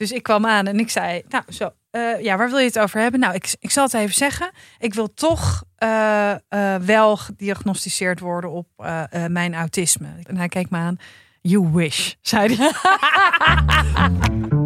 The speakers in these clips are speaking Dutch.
Dus ik kwam aan en ik zei, nou zo, eh, ja, waar wil je het over hebben? Nou, ik, ik zal het even zeggen. Ik wil toch eh, eh, wel gediagnosticeerd worden op mijn autisme. En hij keek me aan. You wish, zei hij.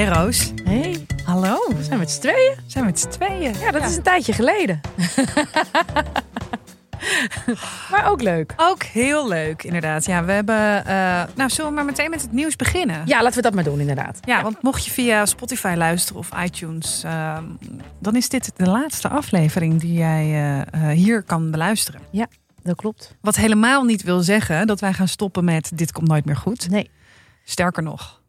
Hey Roos. Hey, hallo. We zijn met z'n tweeën. Zijn we met z'n tweeën? Ja, dat is een tijdje geleden. maar ook leuk. Ook heel leuk, inderdaad. Ja, we hebben. eh, nou, zullen we maar meteen met het nieuws beginnen? Ja, laten we dat maar doen, inderdaad. Ja, want mocht je via Spotify luisteren of iTunes, ehm, dan is dit de laatste aflevering die jij eh, eh, hier kan beluisteren. Dat klopt. Wat helemaal niet wil zeggen dat wij gaan stoppen met Dit komt nooit meer goed. Nee, Sterker nog,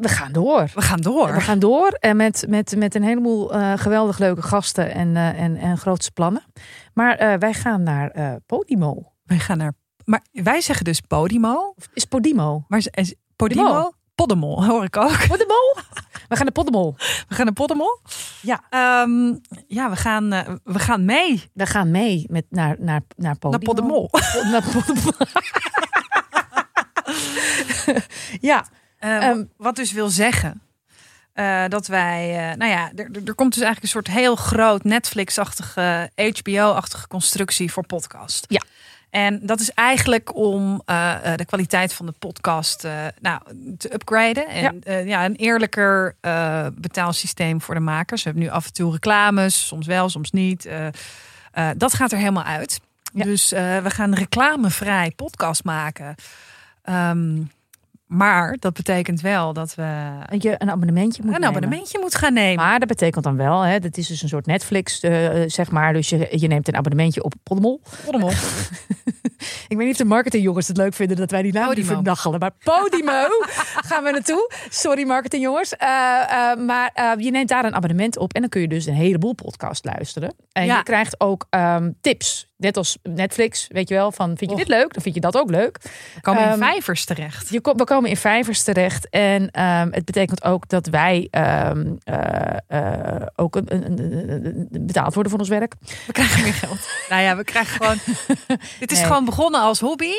we gaan door. we gaan door. We gaan door en met, met, met een heleboel eh, geweldig leuke gasten en, eh, en, en grootste plannen. Maar eh, wij gaan naar eh, Podimo. Wij gaan naar. Maar wij zeggen dus Podimo. Of Is Podimo? Maar is Podimo? Podimo. Podemol, hoor ik ook. Podimo? we gaan naar Podimo. We gaan naar Podemol. Ja. Ehm, ja, we gaan, eh, we gaan mee We gaan mee met, naar, naar, naar Podemol. Pod- naar Podimo. ja, Eh, Ehm, wat dus wil zeggen eh, dat wij, eh, nou ja, er, komt dus eigenlijk een soort heel groot Netflix-achtige, HBO-achtige constructie voor podcast. Ja. En dat is eigenlijk om de kwaliteit van de podcast nou, te upgraden. En Ja. ja. een eerlijker betaalsysteem voor de makers. We hebben nu af en toe reclames, soms wel, soms niet. Dat gaat er helemaal uit. Ja. Dus we gaan reclamevrij podcast maken. Ehm, maar dat betekent wel dat we je een abonnementje moet een nemen. abonnementje moet gaan nemen. Maar dat betekent dan wel, hè, dat is dus een soort Netflix, eh, zeg maar. Dus je, je neemt een abonnementje op Podemol. Podemol. Ik weet niet of de marketingjongens het leuk vinden dat wij die naam vernachelen. Maar Podimo gaan we naartoe. Sorry marketingjongens. Eh, maar je neemt daar een abonnement op. En dan kun je dus een heleboel podcast luisteren. En Ja. je krijgt ook ehm, tips. Net als Netflix, weet je wel. Van, vind je dit leuk? Dan vind je dat ook leuk. We komen in Ehm, vijvers terecht. Je kom, we komen in vijvers terecht. En ehm, het betekent ook dat wij ehm, eh, eh, ook een, betaald worden voor ons werk. We krijgen meer geld. nou ja, we krijgen gewoon. Dit is Nee. gewoon begonnen als hobby.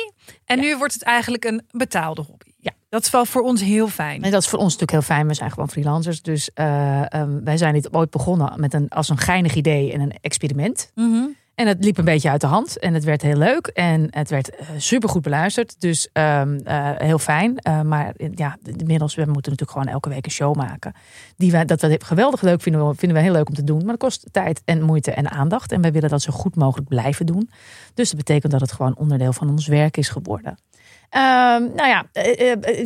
En nu wordt het eigenlijk een betaalde hobby. Ja. Dat is wel voor ons heel fijn. En dat is voor ons natuurlijk heel fijn. We zijn gewoon freelancers. Dus eh, wij zijn dit ooit begonnen met een, als een geinig idee en een experiment. Mhm. En het liep een beetje uit de hand. En het werd heel leuk. En het werd eh, supergoed beluisterd. Dus ehm, eh, heel fijn. Eh, maar ja, inmiddels, we moeten natuurlijk gewoon elke week een show maken. Die wij, dat we geweldig leuk vinden. we- Vinden we heel leuk om te doen. Maar dat kost tijd en moeite en aandacht. En wij willen dat zo goed mogelijk blijven doen. Dus dat betekent dat het gewoon onderdeel van ons werk is geworden. Ehm, nou ja,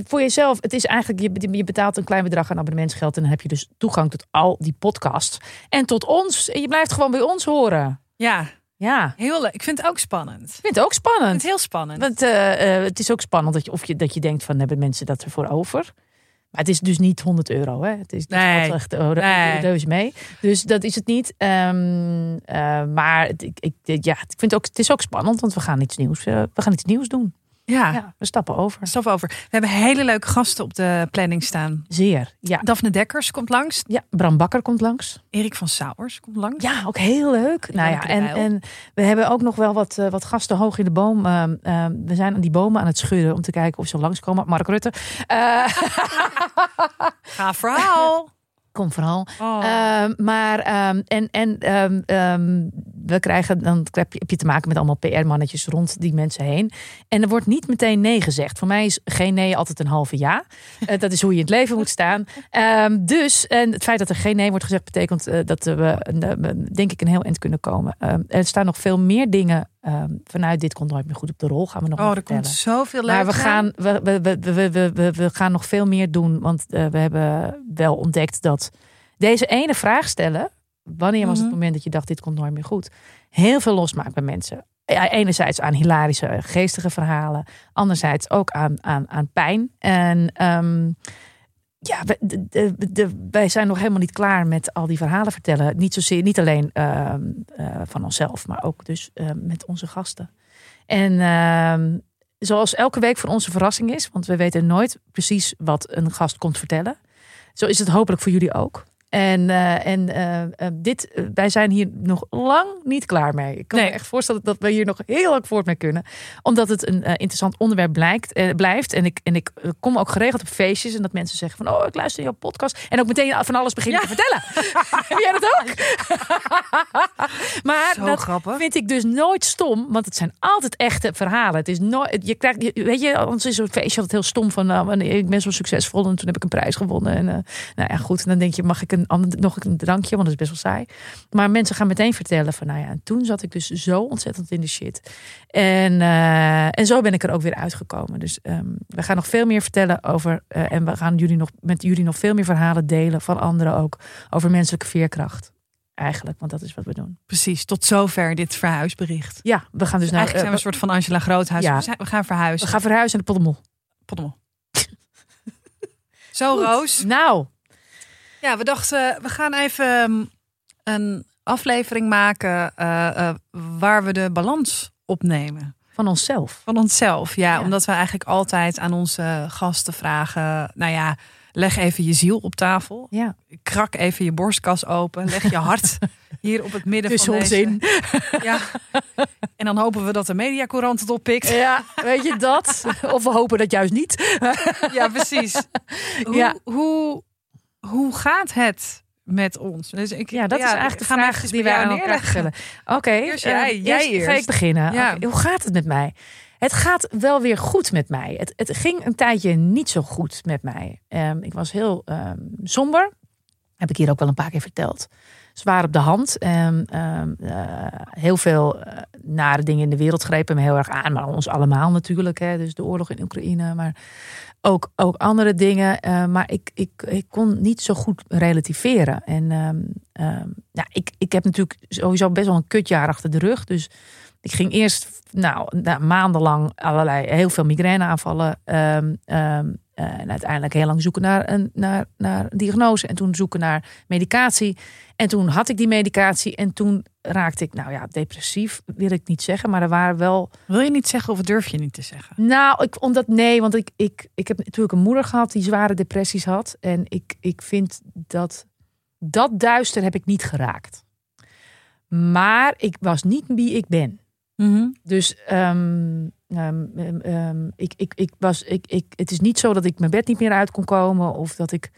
voor jezelf, het is eigenlijk, je, je betaalt een klein bedrag aan abonnementsgeld en dan heb je dus toegang tot al die podcasts. En tot ons, en je blijft gewoon bij ons horen. Ja, Ja, heel leuk. Ik vind het ook spannend. Ik ik vind het ook vind spannend. het heel spannend. Want eh, eh, het is ook spannend dat je, of je, dat je denkt van hebben mensen dat ervoor over. Maar het is dus niet 100 euro. Hè? Het is Nee. echt oh, Nee. mee. Dus dat is het niet. Ehm, eh, maar het, ik, ik, ja, ik vind het, ook, het is ook spannend, want we gaan iets nieuws, we gaan iets nieuws doen. Ja, Ja, we stappen over. stop over. We hebben hele leuke gasten op de planning staan. Zeer. Ja. Daphne Dekkers komt langs. ja, Bram Bakker komt langs. Erik van Sauers komt langs. Ja, ook heel leuk. Nou ja, en, en we hebben ook nog wel wat, eh, wat gasten hoog in de boom. Ehm, ehm, we zijn aan die bomen aan het schudden om te kijken of ze langskomen. Mark Rutte. Eh, Ga verhaal. kom vooral. Oh. Ehm, maar en, en we krijgen dan heb je, heb je te maken met allemaal PR-mannetjes rond die mensen heen. En er wordt niet meteen nee gezegd. Voor mij is geen nee altijd een halve ja. Eh, dat is hoe je in het leven moet staan. Ehm, dus en het feit dat er geen nee wordt gezegd, betekent eh, dat we eh, denk ik een heel eind kunnen komen. Ehm, er staan nog veel meer dingen ehm, vanuit dit komt nooit meer goed op de rol. Gaan we nog oh, er vertellen. komt zoveel. Maar we gaan, we, we, we, we, we, we, gaan nog veel meer doen. Want we hebben wel ontdekt dat deze ene vraag stellen. Wanneer was het Mhm. moment dat je dacht, dit komt nooit meer goed? Heel veel losmaakt bij mensen. Enerzijds aan hilarische, geestige verhalen. Anderzijds ook aan, aan, aan pijn. En ehm, ja, we- de, de, de- wij zijn nog helemaal niet klaar met al die verhalen vertellen. Niet, zozeer, niet alleen ehm, eh, van onszelf, maar ook dus eh, met onze gasten. En ehm, zoals elke week voor ons een verrassing is, want we weten nooit precies wat een gast komt vertellen. Zo is het hopelijk voor jullie ook. En, uh, en uh, dit, wij zijn hier nog lang niet klaar mee. Ik kan Nee. me echt voorstellen dat we hier nog heel lang voort mee kunnen. Omdat het een interessant onderwerp blijkt, eh, blijft. En ik, en ik eh, kom ook geregeld op feestjes. En dat mensen zeggen van, oh, ik luister naar jouw podcast. En ook meteen van alles beginnen te vertellen. Heb jij dat ook? maar Zo dat grappig. vind ik dus nooit stom. Want het zijn altijd echte verhalen. Het is nooit, je krijgt, je- weet je, anders is zo'n feestje altijd heel stom. Van, nou, ik ben zo succesvol en toen heb ik een prijs gewonnen. En, eh, nou ja, goed. En dan denk je, mag ik een, ander- nog een drankje? Want dat is best wel saai. Maar mensen gaan meteen vertellen van, nou ja, en toen zat ik dus zo ontzettend in de shit. En, eh, en zo ben ik er ook weer uitgekomen. Dus ehm, we gaan nog veel meer vertellen over. eh, en we gaan jullie nog, met jullie nog veel meer verhalen delen van anderen ook. Over menselijke veerkracht. Eigenlijk, want dat is wat we doen. Precies, tot zover dit verhuisbericht. Ja, we gaan dus naar. Eigenlijk zijn we eh, een soort van Angela Groothuis. Ja. We, zijn- we gaan verhuizen. we gaan verhuizen naar de Pottemol. Pottemol. Zo, Roos. Nou, Ja, we dachten, we gaan even ehm, een aflevering maken eh, eh, waar we de balans opnemen. van onszelf. Van onszelf, ja, Ja. Omdat we eigenlijk altijd aan onze gasten vragen, nou ja, leg even je ziel op tafel. Ja, Krak even je borstkas open. Leg je hart hier op het midden tussen van ons deze... in. Ja. En dan hopen we dat de mediacourant het oppikt. Ja, weet je dat? Of we hopen dat juist niet. Ja, precies. Hoe, Ja. hoe, hoe gaat het met ons? Dus ik, Ja, dat is eigenlijk de vraag die bij wij aan elkaar stellen. Oké, eh, jij, jij Ga eerst. ik beginnen? Ja. Hoe gaat het met mij? Het gaat wel weer goed met mij. Het, het ging een tijdje niet zo goed met mij. Ehm, ik was heel ehm, somber. Heb ik hier ook wel een paar keer verteld. Zwaar op de hand. Eh, heel veel eh, nare dingen in de wereld grepen me heel erg aan. Maar ons allemaal natuurlijk. Hè. Dus de oorlog in Oekraïne. Maar ook, ook andere dingen. Eh, maar ik, ik, ik kon niet zo goed relativeren. En ehm, ehm, ja, ik, ik heb natuurlijk sowieso best wel een kutjaar achter de rug. Dus ik ging eerst nou, maandenlang allerlei heel veel migraineaanvallen. ehm, ehm, eh, en uiteindelijk heel lang zoeken naar een, naar, naar een diagnose. En toen zoeken naar medicatie. En toen had ik die medicatie. En toen raakte ik, nou ja, depressief wil ik niet zeggen. Maar er waren wel Wil je niet zeggen of durf je niet te zeggen? nou, ik, omdat nee, want ik, ik, ik heb natuurlijk een moeder gehad die zware depressies had. En ik, ik vind dat dat duister heb ik niet geraakt. Maar ik was niet wie ik ben. Dus ehm, ehm, ehm, ehm, ik, ik, ik was, ik, ik, het is niet zo dat ik mijn bed niet meer uit kon komen. Of dat ik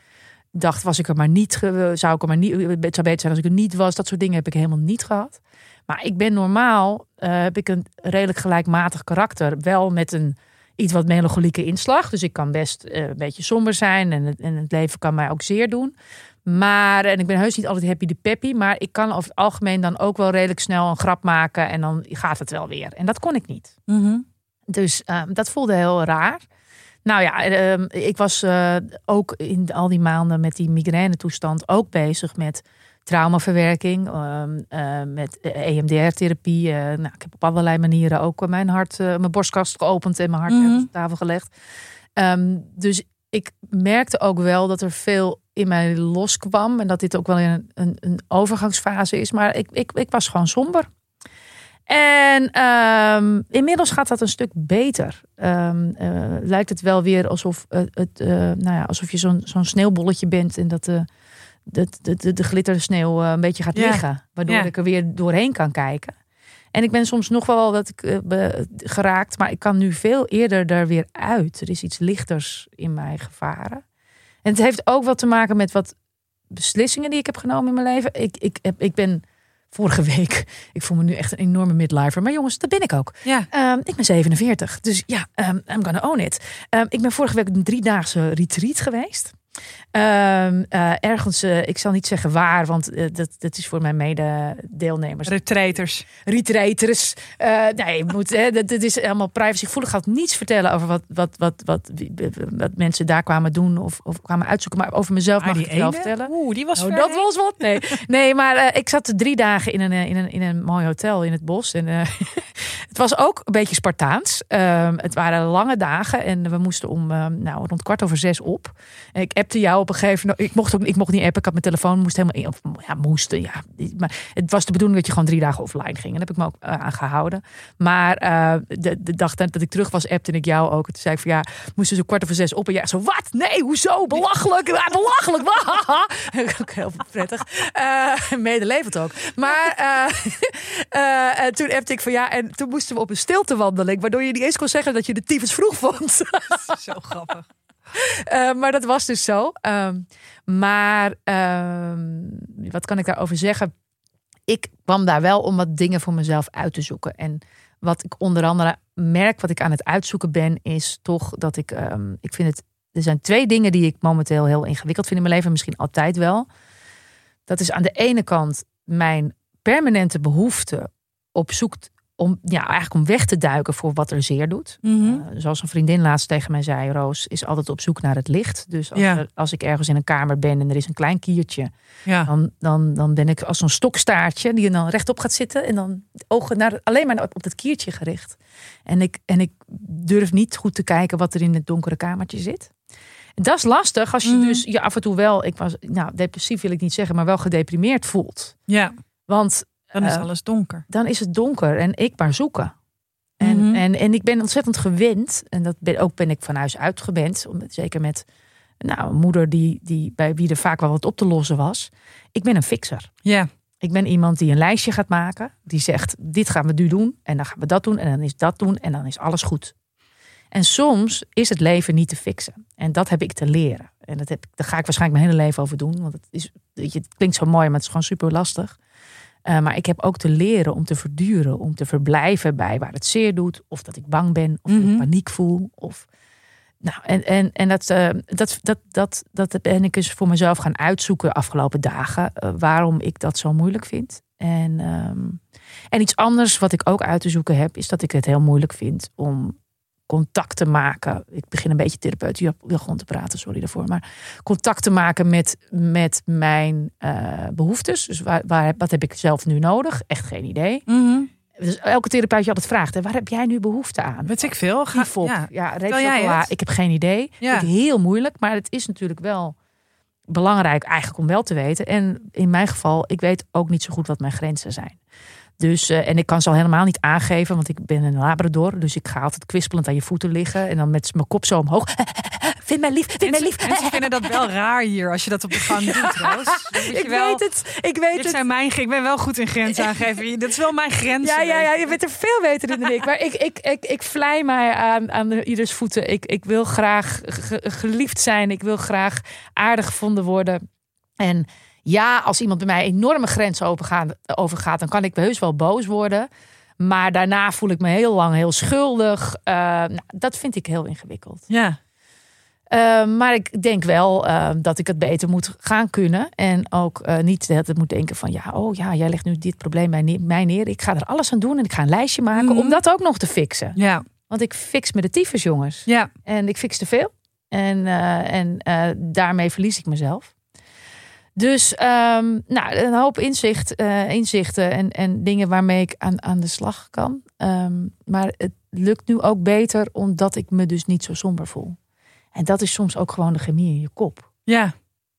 dacht, was ik er maar niet, zou ik er maar niet, het zou beter zijn als ik er niet was. Dat soort dingen heb ik helemaal niet gehad. Maar ik ben normaal, eh, heb ik een redelijk gelijkmatig karakter. Wel met een iets wat melancholieke inslag. Dus ik kan best eh, een beetje somber zijn. En het, en het leven kan mij ook zeer doen. Maar, en ik ben heus niet altijd happy de peppy. Maar ik kan over het algemeen dan ook wel redelijk snel een grap maken. En dan gaat het wel weer. En dat kon ik niet. Dus ehm, dat voelde heel raar. Nou ja, ehm, ik was eh, ook in al die maanden met die migraine toestand ook bezig met traumaverwerking, ehm, eh, met EMDR-therapie. eh, nou, ik heb op allerlei manieren ook mijn hart, mijn borstkast geopend en mijn hart Mhm. ergens op tafel gelegd. Dus ik merkte ook wel dat er veel in mij loskwam en dat dit ook wel een, een, een overgangsfase is. Maar ik, ik, ik was gewoon somber. En ehm, inmiddels gaat dat een stuk beter. Ehm, eh, lijkt het wel weer alsof, eh, het, eh, nou ja, alsof je zo'n zo'n sneeuwbolletje bent en dat de, de, de, de, de glittersneeuw eh, een beetje gaat Ja. liggen. Waardoor Ja. ik er weer doorheen kan kijken. En ik ben soms nog wel dat ik geraakt, maar ik kan nu veel eerder er weer uit. Er is iets lichters in mij gevaren. En het heeft ook wat te maken met wat beslissingen die ik heb genomen in mijn leven. Ik, ik, heb, ik ben vorige week, ik voel me nu echt een enorme midlifer. Maar jongens, dat ben ik ook. Ja. Ehm, ik ben 47, dus ja, ehm, I'm gonna own it. Ehm, ik ben vorige week een driedaagse retreat geweest. Ehm, eh, ergens, eh, ik zal niet zeggen waar, want eh, dat, dat is voor mijn mede-deelnemers. Retreaters. Retreaters. Nee, moet, hè, dat, dat is allemaal privacygevoelig. Ik ga niets vertellen over wat, wat, wat, wat, wat mensen daar kwamen doen of, of kwamen uitzoeken. Maar over mezelf mag ik het wel vertellen. Oeh, die was Oh, dat was wat. Nee, nee maar ik zat drie dagen in een, in, een, in een mooi hotel in het bos. En het was ook een beetje Spartaans. Ehm, het waren lange dagen en we moesten om nou, rond kwart over zes op. En ik appte jou op een gegeven moment. Ik mocht ook ik mocht niet appen. Ik had mijn telefoon moest helemaal ja, moest. Ja, maar het was de bedoeling dat je gewoon drie dagen offline ging. En daar heb ik me ook uh, aan gehouden. Maar uh, de, dag dat ik terug was, appte ik jou ook. toen zei ik van ja, moesten ze kwart over zes op. En jij zo, wat? Nee, hoezo? Belachelijk. Ja, belachelijk. ook heel prettig. Uh, Medelevend ook. Maar en toen appte ik van ja, en toen moesten we op een stiltewandeling. Waardoor je niet eens kon zeggen dat je de tyfus vroeg vond. Zo grappig. Uh, maar dat was dus zo. Um, maar um, wat kan ik daarover zeggen? Ik kwam daar wel om wat dingen voor mezelf uit te zoeken. En wat ik onder andere merk, wat ik aan het uitzoeken ben, is toch dat ik. Um, ik vind het. Er zijn twee dingen die ik momenteel heel ingewikkeld vind in mijn leven. Misschien altijd wel. Dat is aan de ene kant mijn permanente behoefte op zoek om ja, eigenlijk om weg te duiken voor wat er zeer doet. Mhm. Uh, zoals een vriendin laatst tegen mij zei, Roos is altijd op zoek naar het licht. Dus als, Ja. er- als ik ergens in een kamer ben en er is een klein kiertje, Ja. dan, dan, dan ben ik als zo'n stokstaartje die dan rechtop gaat zitten en dan ogen naar, alleen maar op dat kiertje gericht. En ik, en ik durf niet goed te kijken wat er in het donkere kamertje zit. Dat is lastig als je Mhm. dus je af en toe wel, ik was, nou depressief wil ik niet zeggen, maar wel gedeprimeerd voelt. ja, Want dan is Eh, alles donker. dan is het donker en ik maar zoeken. En, Mhm. en, en ik ben ontzettend gewend, en dat ben, ook ben ik van huis uit gewend, zeker met nou, een moeder die, die, bij wie er vaak wel wat op te lossen was. Ik ben een fixer. Ja, Ik ben iemand die een lijstje gaat maken, die zegt: Dit gaan we nu doen, en dan gaan we dat doen, en dan is dat doen, en dan is alles goed. En soms is het leven niet te fixen. En dat heb ik te leren. En dat heb, daar ga ik waarschijnlijk mijn hele leven over doen. Want het, is, weet je, het klinkt zo mooi, maar het is gewoon super lastig. Eh, maar ik heb ook te leren om te verduren, om te verblijven bij waar het zeer doet. Of dat ik bang ben, of dat Mhm. ik paniek voel. Of, nou, en en, en dat, eh, dat, dat, dat, dat ben ik dus voor mezelf gaan uitzoeken de afgelopen dagen. eh, waarom ik dat zo moeilijk vind. En, ehm, en iets anders wat ik ook uit te zoeken heb, is dat ik het heel moeilijk vind om contact te maken. Ik begin een beetje therapeut jargon te praten, sorry daarvoor. Maar contact te maken met, met mijn eh, behoeftes. Dus waar, waar, wat heb ik zelf nu nodig? Echt geen idee. Mhm. Dus elke therapeut je altijd vraagt, hè, waar heb jij nu behoefte aan? weet ik veel. Ga, ja. ja, reep ik heb geen idee. Ja. Vind ik heel moeilijk, maar het is natuurlijk wel belangrijk eigenlijk om wel te weten. En in mijn geval, ik weet ook niet zo goed wat mijn grenzen zijn. Dus, eh, en ik kan ze al helemaal niet aangeven, want ik ben een labrador. Dus ik ga altijd kwispelend aan je voeten liggen. En dan met mijn kop zo omhoog. Vind mij lief, vind mij lief. mensen vinden dat wel raar hier als je dat op de gang doet, Ik wel- weet het, ik weet Dit het. zijn mijn, ik ben wel goed in grenzen aangeven. Dit is wel mijn grens. Ja, ja, ja, je bent er veel beter in dan ik. Maar ik, ik, ik, ik vlei mij aan, aan de- ieders voeten. Ik, ik wil graag ge- geliefd zijn. Ik wil graag aardig gevonden worden. En ja, als iemand bij mij enorme grenzen overgaat, dan kan ik heus wel boos worden. Maar daarna voel ik me heel lang heel schuldig. Eh, nou, dat vind ik heel ingewikkeld. Ja. Eh, maar ik denk wel eh, dat ik het beter moet gaan kunnen. En ook eh, niet tijd moet denken van... ja, oh ja, jij legt nu dit probleem bij ne- mij neer. Ik ga er alles aan doen en ik ga een lijstje maken... Mhm. om dat ook nog te fixen. Ja. Want ik fix me de tyfus, jongens. Ja. En ik fix te veel. En, en daarmee verlies ik mezelf. Dus ehm, nou, een hoop inzicht, eh, inzichten en, en dingen waarmee ik aan, aan de slag kan. Ehm, maar het lukt nu ook beter omdat ik me dus niet zo somber voel. En dat is soms ook gewoon de chemie in je kop. Ja.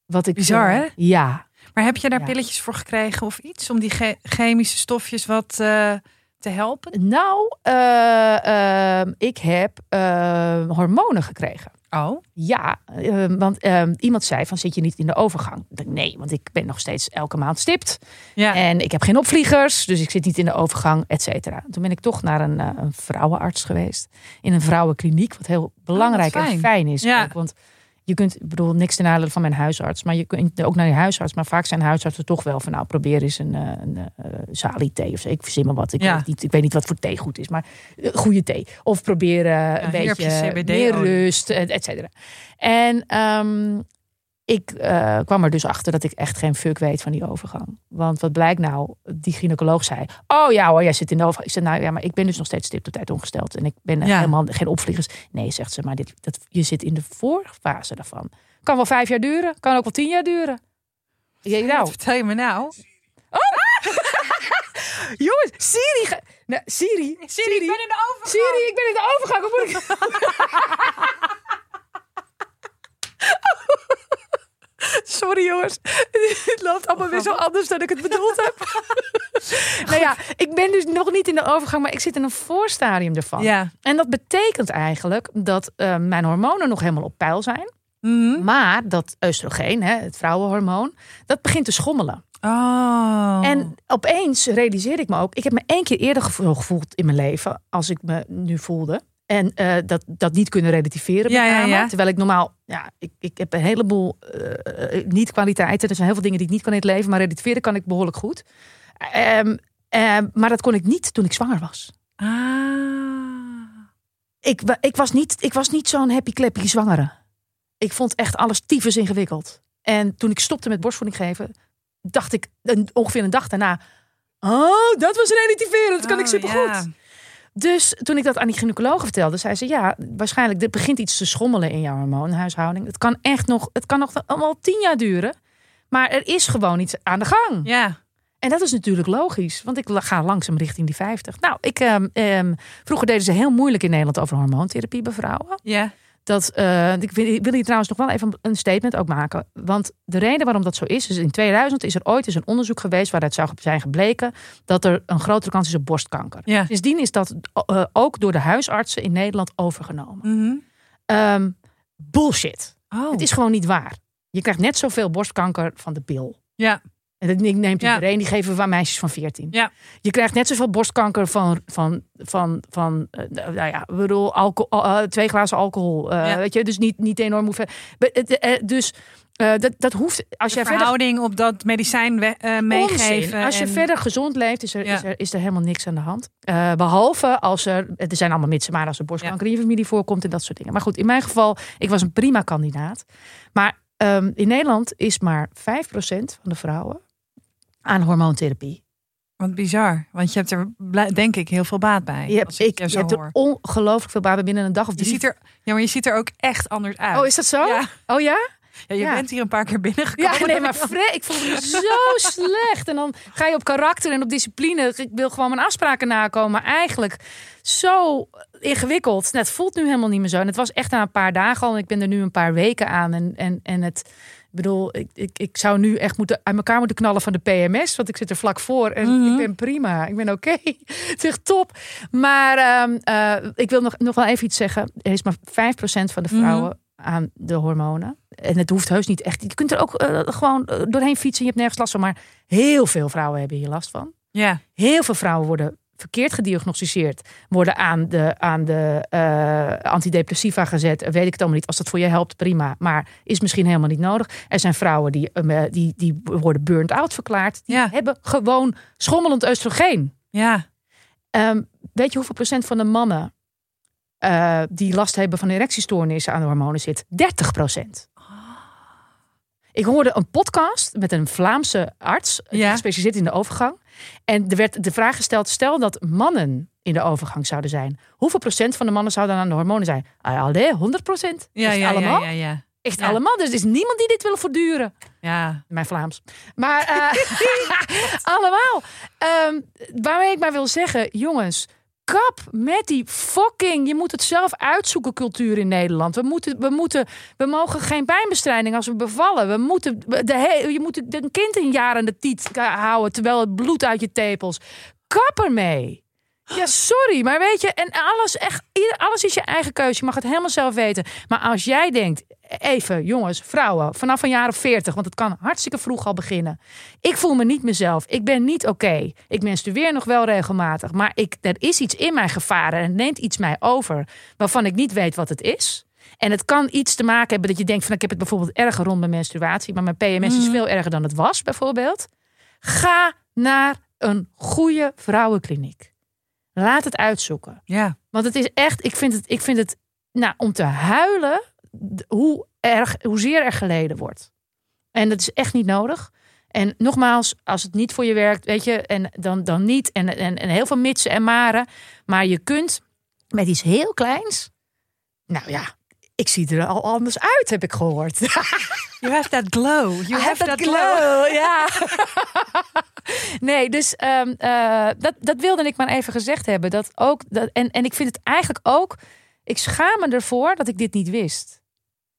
Wat ik, Bizar, eh, hè? Ja. Maar heb je daar Ja. pilletjes voor gekregen of iets om die che- chemische stofjes wat eh, te helpen? Nou, eh, ehm, ik heb hormonen gekregen. Oh. Ja, eh, want eh, iemand zei van zit je niet in de overgang? Nee, want ik ben nog steeds elke maand stipt. Ja. En ik heb geen opvliegers, dus ik zit niet in de overgang, et cetera. Toen ben ik toch naar een, eh, een vrouwenarts geweest. In een vrouwenkliniek, wat heel belangrijk fijn. en fijn is. Ja. Ook, want je kunt, ik bedoel, niks ten nadele van mijn huisarts. Maar je kunt ook naar je huisarts. Maar vaak zijn huisartsen toch wel van, nou, probeer eens een, eh, een, eh thee of zo. Ik verzin maar wat. Ik, Ja. weet niet, ik weet niet wat voor thee goed is, maar eh, goede thee. Of probeer een beetje meer rust, et et cetera. En ehm, ik eh, kwam er dus achter dat ik echt geen fuck weet van die overgang. Want wat blijkt nou? Die gynaecoloog zei: Oh ja hoor, jij zit in de overgang. Ik zei: Nou ja, maar ik ben dus nog steeds stipt op tijd ongesteld. En ik ben Ja. helemaal geen opvliegers. Nee, zegt ze, maar dit, dat, je zit in de voorfase daarvan. Kan wel vijf jaar duren, kan ook wel tien jaar duren. Ik denk, nou, Wat vertel je me nou? jongens, Siri. Nou, Siri, Siri, in de overgang. Siri, ik ben in de overgang. Hoe moet ik... loopt allemaal weer zo anders dan ik het bedoeld heb. nou ja, ik ben dus nog niet in de overgang, maar ik zit in een voorstadium ervan. Ja. En dat betekent eigenlijk dat eh, mijn hormonen nog helemaal op peil zijn. Mhm. Maar dat oestrogeen, hè, het vrouwenhormoon, dat begint te schommelen. Oh. En opeens realiseerde ik me ook, ik heb me één keer eerder gevo- gevoeld in mijn leven, als ik me nu voelde. En eh, dat, dat niet kunnen relativeren. Ja, met ja, name. ja. Terwijl ik normaal, ja, ik, ik heb een heleboel eh, eh, niet-kwaliteiten. Er zijn heel veel dingen die ik niet kan in het leven, maar relativeren kan ik behoorlijk goed. Ehm, ehm, maar dat kon ik niet toen ik zwanger was. Ah. Ik, ik was niet, ik was niet zo'n happy clappy zwangere. Ik vond echt alles tyfus ingewikkeld. En toen ik stopte met borstvoeding geven, dacht ik een, ongeveer een dag daarna. Oh, dat was relativeren. Dat kan ik Oh, supergoed. Dus toen ik dat aan die gynaecoloog vertelde, zei ze: Ja, waarschijnlijk er begint iets te schommelen in jouw hormoonhuishouding. Het kan echt nog, het kan nog allemaal tien jaar duren. Maar er is gewoon iets aan de gang. Ja. En dat is natuurlijk logisch, want ik ga langzaam richting die 50. Nou, ik, ehm, ehm, vroeger deden ze heel moeilijk in Nederland over hormoontherapie bij vrouwen. Ja. Dat, eh, ik wil, ik wil hier trouwens nog wel even een statement ook maken. Want de reden waarom dat zo is, is in 2000 is er ooit eens een onderzoek geweest waaruit zou zijn gebleken dat er een grotere kans is op borstkanker. Ja. Sindsdien is dat eh, ook door de huisartsen in Nederland overgenomen. Mhm. Ehm, bullshit. Oh. Het is gewoon niet waar. Je krijgt net zoveel borstkanker van de pil. Ja. En dat neemt Ja. iedereen, die geven we aan meisjes van 14. Ja. Je krijgt net zoveel borstkanker van, van, van, van eh, nou ja, bedoel, alcohol, eh, twee glazen alcohol. eh, Ja. Weet je, dus niet, niet enorm hoeveel. Eh, Dus eh, dat, dat hoeft, als verder Verhouding op dat medicijn we- eh, meegeven. Als je en- verder gezond leeft, is er, Ja. is, er, is er helemaal niks aan de hand. Eh, behalve als er, er zijn allemaal mitsen, maar als er borstkanker in je familie voorkomt en dat soort dingen. Maar goed, in mijn geval, ik was een prima kandidaat. Maar ehm, in Nederland is maar 5% van de vrouwen aan hormoontherapie. Wat bizar. Want je hebt er denk ik heel veel baat bij. Je hebt, ik, ik, je je zo hebt er ongelooflijk veel baat bij binnen een dag of Je ziet er, ja, maar je ziet er ook echt anders uit. Oh, is dat zo? Ja. Oh ja? Ja, je Ja. bent hier een paar keer binnengekomen. Ja, nee, maar ik voelde me zo slecht. En dan ga je op karakter en op discipline. Ik wil gewoon mijn afspraken nakomen. Maar eigenlijk zo ingewikkeld. Het voelt nu helemaal niet meer zo. En het was echt na een paar dagen al. En ik ben er nu een paar weken aan. En, en, en het... Ik bedoel, ik, ik, ik zou nu echt moeten uit elkaar moeten knallen van de PMS. Want ik zit er vlak voor en Mhm. ik ben prima. Ik ben oké. Het is echt top. Maar ehm, eh, ik wil nog, nog wel even iets zeggen. Er is maar 5% van de vrouwen aan de hormonen. En het hoeft heus niet echt. Je kunt er ook eh, gewoon eh, doorheen fietsen. Je hebt nergens last van. Maar heel veel vrouwen hebben hier last van. Ja. Heel veel vrouwen worden verkeerd gediagnosticeerd. Worden aan de, aan de eh, antidepressiva gezet. Weet ik het allemaal niet. Als dat voor je helpt, prima. Maar is misschien helemaal niet nodig. Er zijn vrouwen die, eh, die, die worden burnt out verklaard. Die Ja. hebben gewoon schommelend oestrogeen. Ja. Ehm, weet je hoeveel procent van de mannen eh, die last hebben van erectiestoornissen aan de hormonen zit? 30 procent. Ik hoorde een podcast met een Vlaamse arts, die Ja. gespecialiseerd in de overgang. En er werd de vraag gesteld: stel dat mannen in de overgang zouden zijn. Hoeveel procent van de mannen zouden aan de hormonen zijn? Ah, allee, 100 procent. Ja, ja, allemaal? ja. Echt Ja. allemaal. Dus er is niemand die dit wil voortduren. Ja. Mijn Vlaams. Maar eh, allemaal. Ehm, waarmee ik maar wil zeggen, jongens. Kap met die fucking. Je moet het zelf uitzoeken, cultuur in Nederland. We, moeten, we, moeten, we mogen geen pijnbestrijding als we bevallen. We moeten de he- je moet een kind een jaar aan de tiet houden. terwijl het bloed uit je tepels. Kap ermee. Ja, sorry, maar weet je, en alles, echt, alles is je eigen keuze. Je mag het helemaal zelf weten. Maar als jij denkt, even jongens, vrouwen, vanaf een jaar of 40, want het kan hartstikke vroeg al beginnen. Ik voel me niet mezelf. Ik ben niet oké. Ik menstrueer nog wel regelmatig, maar ik, er is iets in mij gevaren en het neemt iets mij over waarvan ik niet weet wat het is. En het kan iets te maken hebben dat je denkt van ik heb het bijvoorbeeld erger rond mijn menstruatie, maar mijn PMS is veel erger dan het was bijvoorbeeld. Ga naar een goede vrouwenkliniek. Laat het uitzoeken. Ja. Want het is echt, ik vind het, ik vind het nou, om te huilen hoe erg, hoezeer er geleden wordt. En dat is echt niet nodig. En nogmaals, als het niet voor je werkt, weet je, en dan, dan niet. En, en, en heel veel mitsen en maren. Maar je kunt met iets heel kleins. Nou ja, ik zie er al anders uit, heb ik gehoord. You have that glow. You have, that, glow. Ja. nee, dus ehm, eh, dat, dat wilde ik maar even gezegd hebben. Dat ook, dat, en, en ik vind het eigenlijk ook. Ik schaam me ervoor dat ik dit niet wist.